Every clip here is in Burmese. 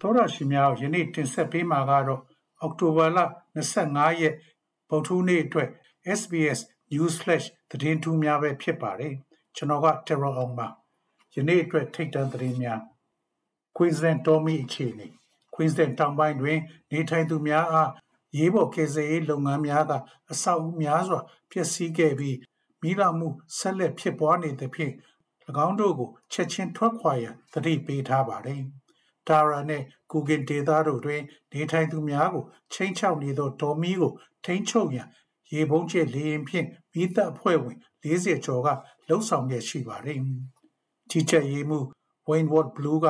သောရရှိများယနေ့တင်ဆက်ပေးမှာကတော့အောက်တိုဘာလ25ရက်ဗုဒ္ဓနေ့အတွက် SBS News Flash သတင်းထူးများပဲဖြစ်ပါတယ်ကျွန်တော်က Terror အောင်ပါယနေ့အတွက်ထိတ်တန့်သတင်းများ Queensland Tommy အခြေအနေ Queensland တောင်ပိုင်းတွင် နေထိုင်သူများအားရေးပေါ်ကယ်ဆယ်ရေးလုပ်ငန်းများကအဆောက်အဦများစွာပျက်စီးခဲ့ပြီးမိလောင်မှုဆက်လက်ဖြစ်ပွားနေသဖြင့်၎င်းတို့ကိုချက်ချင်းထွက်ခွာရန်သတိပေးထားပါတယ်။ ဒါရာနှင့်ကူဂင်ဒေသတို့တွင် နေထိုင်သူများကိုချိန်ချောက်နေသောဒေါ်မီကိုထိန်းချုပ်ရန်ရေပုံးကျဲလေရင်ဖြင့်မိသက်အဖွဲ့ဝင်40ကျော်ကလှုပ်ဆောင်ရရှိပါတယ်။ကြီးကြပ်ရေးမှု Waynewood Blue က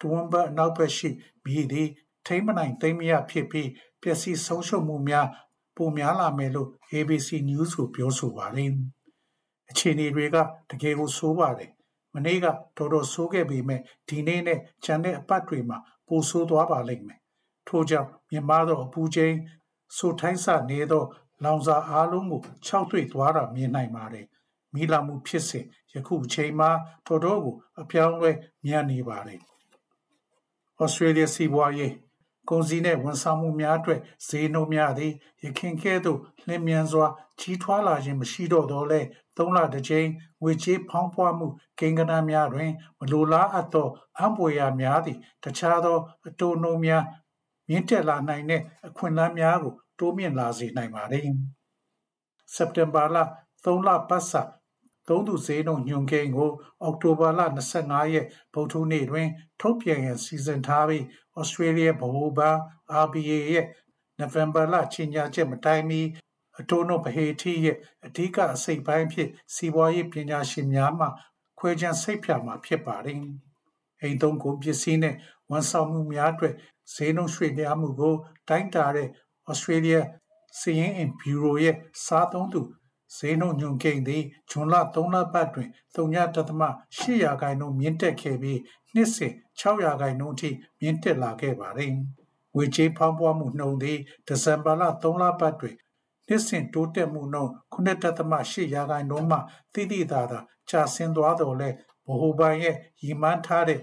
တဝန်ဘအနောက်ဘက်ရှိမိသည်ထိမ့်မနိုင်သိမ့်မရဖြစ်ပြီးပျက်စီးဆုံးရှုံးမှုများပိုများလာမယ်လို့ ABC News ကိုပြောဆိုပါတယ်။အခြေအနေတွေကတကယ်ကိုဆိုးပါတယ်။ မနေ့ကတော်တော်ဆိုးခဲ့ပေမဲ့ဒီနေ့နဲ့ကျန်တဲ့အပတ်တွေမှာပိုဆိုးသွားပါလိမ့်မယ်။ထို့ကြောင့်မြန်မာသောအပူချိန်ဆိုထိုင်းဆနေသော လောင်စာအားလုံးကိုခြောက်သွေ့သွားတာမြင်နိုင်ပါတယ်။မိလာမှုဖြစ်စဉ်ယခုအချိန်မှာတော်တော်ကိုအပြောင်းလဲမြန်နေပါတယ်။ဩစတြေးလျစီးပွားရေး ကုန်စည်နှင့်ဝန်ဆောင်မှုများအတွက်ဈေးနှုန်းများသည်ယခင်ကဲ့သို့လျင်မြန်စွာကြီးထွားလာခြင်းမရှိတော့သောလဲသုံးလတစ်ကြိမ်ငွေကြေးဖောင်းပွားမှုကိန်းဂဏန်းများတွင်မလိုလားအပ်သောအံပွေရာများသည်တခြားသောအတိုးနှုန်းများမြင့်တက်လာနိုင်တဲ့အခွင့်အလမ်းများကိုတိုးမြင့်လာစေနိုင်ပါသည်စက်တင်ဘာလ3လပတ်စာ သုံးသူဈေးနှုန်းညွန်ကိန်းကို အောက်တိုဘာလ25ရက်ဗုဒ္ဓနေ့တွင် ထုတ်ပြန်ရန်စီစဉ်ထားပြီးဩစတြေးလျဗဟိုဘဏ် RBA ရဲ့နိုဝင်ဘာလချိန်ညာချက်မတိုင်မီအတိုးနှုန်းဗဟေထိရဲ့အဓိကအစိတ်ပိုင်းဖြစ်စီးပွားရေးပညာရှင်များမှခွဲခြမ်းစိတ်ဖြာမှာဖြစ်ပါတယ်။အိမ်သုံးကုန်ပစ္စည်းနဲ့ဝန်ဆောင်မှုများအတွက်ဈေးနှုန်းရွှေ့ပြားမှုကိုတိုင်းတာတဲ့ Australia စီးရင်အင်ဘျူရိုရဲ့စားသုံးသူ ဈေးနှုန်းညွန်ကိန်းသည်ဂျွန်လ3လပတ်တွင်3.8ရာခိုင်နှုန်းမြင့်တက်ခဲ့ပြီးနှစ်စဉ်6ရာခိုင်နှုန်းထိမြင့်တက်လာခဲ့ပါသည်။ငွေကြေးဖောင်းပွားမှုနှုန်းသည်ဒီဇင်ဘာလ3လပတ်တွင်နှစ်စဉ်တိုးတက်မှုနှုန်း9.8ရာခိုင်နှုန်းမှသိသိသာသာကျဆင်းသွားတော်လဲဗဟိုဘဏ်ရဲ့ရည်မှန်းထားတဲ့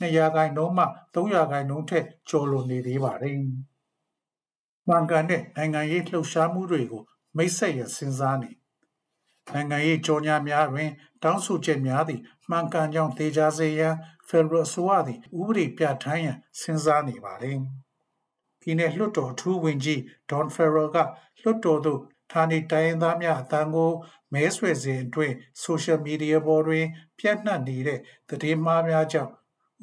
2ရာခိုင်နှုန်းမှ3ရာခိုင်နှုန်းထက်ကျော်လွန်နေသေးပါတယ်။မှန်ကန်တဲ့နိုင်ငံရေးလှုပ်ရှားမှုတွေကိုမိတ်ဆက်ရစဉ်းစားနေ နိုင်ငံရေးကြောညာများတွင် တောင်းဆိုချက်များသည်မှန်ကန်ကြောင်းသေချာစေရန်ဖက်ဒရယ်အစိုးရသည်ဥပဒေပြဋ္ဌာန်းရန်စဉ်းစားနေပါသည်။ပြည်내လွှတ်တော်ထူးဝင်ကြီးဒေါန်ဖယ်ရယ်ကလွှတ်တော်သို့ဌာနေတိုင်းရင်းသားများအသံကိုမဲဆွယ်စဉ်အတွင်းဆိုရှယ်မီဒီယာပေါ်တွင်ပြန့်နှံ့နေတဲ့သတင်းမှားများကြောင့်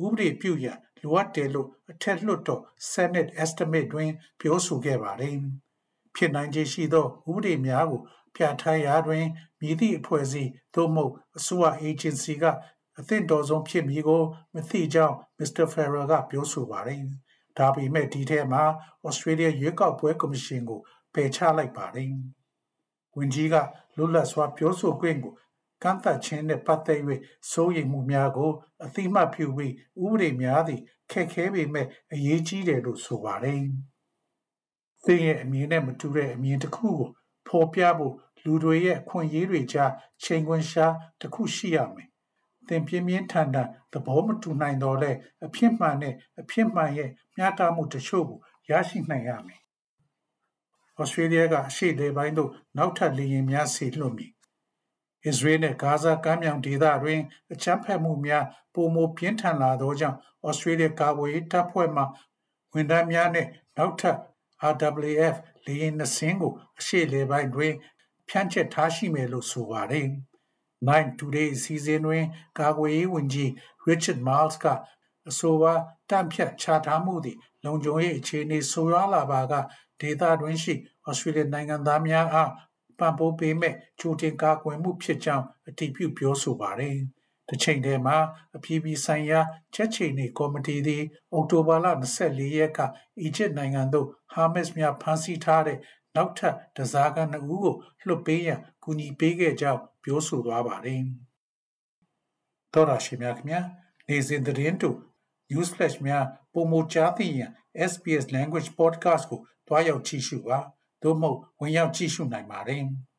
ဥပဒေပြုရန်လိုအပ်တယ်လို့အထက်လွှတ်တော် Senate Estimate တွင် ပြောဆိုခဲ့ပါတယ်။ ဖြစ်နိုင်ခြေရှိသောဥပဒေများကိုပြဋ္ဌာန်းရာတွင်မည်သည့်အဖွဲ့အစည်းသို့မဟုတ်အစိုးရ agency ကအသင့်တော်ဆုံးဖြစ်မည်ကိုမသိကြောင်း Mr. Farrell ကပြောဆိုပါတယ်။ဒါပေမဲ့ဒီထဲမှာ Australia ရွေးကောက်ပွဲကော်မရှင်ကိုပယ်ချလိုက်ပါတယ်။ဝန်ကြီးကလွတ်လပ်စွာပြောဆိုခွင့်ကိုကန့်သတ်ခြင်းနဲ့ပတ်သက်၍စိုးရိမ်မှုများကိုအသိမှတ်ပြုပြီးဥပဒေများသည့်ခက်ခဲပေမဲ့အရေးကြီးတယ်လို့ဆိုပါတယ်။ သင်ရဲ့အမြင်နဲ့မတူတဲ့အမြင်တစ်ခုကိုဖော်ပြဖို့လူတွေရဲ့အခွင့်အရေးတွေကြားချိန်ခွင်ရှားတစ်ခုရှိရမယ်။သင်ပြင်းပြင်းထန်ထန်သဘောမတူနိုင်တော့လဲအဖြစ်မှန်နဲ့အဖြစ်မှန်ရဲ့မျှတမှုတချို့ကိုရရှိနိုင်ရမယ်။ဩစတြေးလျကအရှေ့လေပိုင်းသို့နောက်ထပ်လေယာဉ်များဆေလွှတ်မည်။အစ္စရေးနဲ့ဂါဇာကမ်းမြောင်ဒေသတွင်အချမ်းဖက်မှုများပုံမပြင်းထန်လာသောကြောင့်ဩစတြေးလျကာကွယ်ရေးတပ်ဖွဲ့မှဝန်ထမ်းများနဲ့နောက်ထပ် RWF လေယာဉ်နှစင်းကိုအရှေ့လေပိုင်းတွင်ဖြန့်ချက်ထားရှိမယ်လို့ဆိုပါတယ်။ Nine Today အစည်းအဝေးတွင် ကာကွယ်ရေးဝန်ကြီး Richard Marles ကအဆိုပါတန့်ဖြတ်ချထားမှုသည်လုံခြုံရေးအခြေအနေဆိုးရွားလာပါကဒေသတွင်းရှိဩစတြေးလျနိုင်ငံသားများအားပံ့ပိုးပေးမဲ့ကြိုတင်ကာကွယ်မှုဖြစ်ကြောင်းအတည်ပြုပြောဆိုပါတယ်။ တစ်ချိန်တည်းမှာအပြည်ပြည်ဆိုင်ရာချက်ချိန်နေကော်မတီသည်အောက်တိုဘာလ24ရက်ကအီဂျစ်နိုင်ငံသို့ဟာမတ်စ်များဖမ်းဆီးထားတဲ့နောက်ထပ်တစားကနှစ်ဦးကိုလွှတ်ပေးရန်ကူညီပေးခဲ့ကြောင်းပြောဆိုသွားပါတယ်။သောရရှိမြခင်ဗျာနေစဉ်သတင်းတို့ news flash များပုံမကြားသိရန် SBS language podcast ကိုတွားရောက်ကြည့်ရှုပါသို့မဟုတ်ဝင်ရောက်ကြည့်ရှုနိုင်ပါတယ်။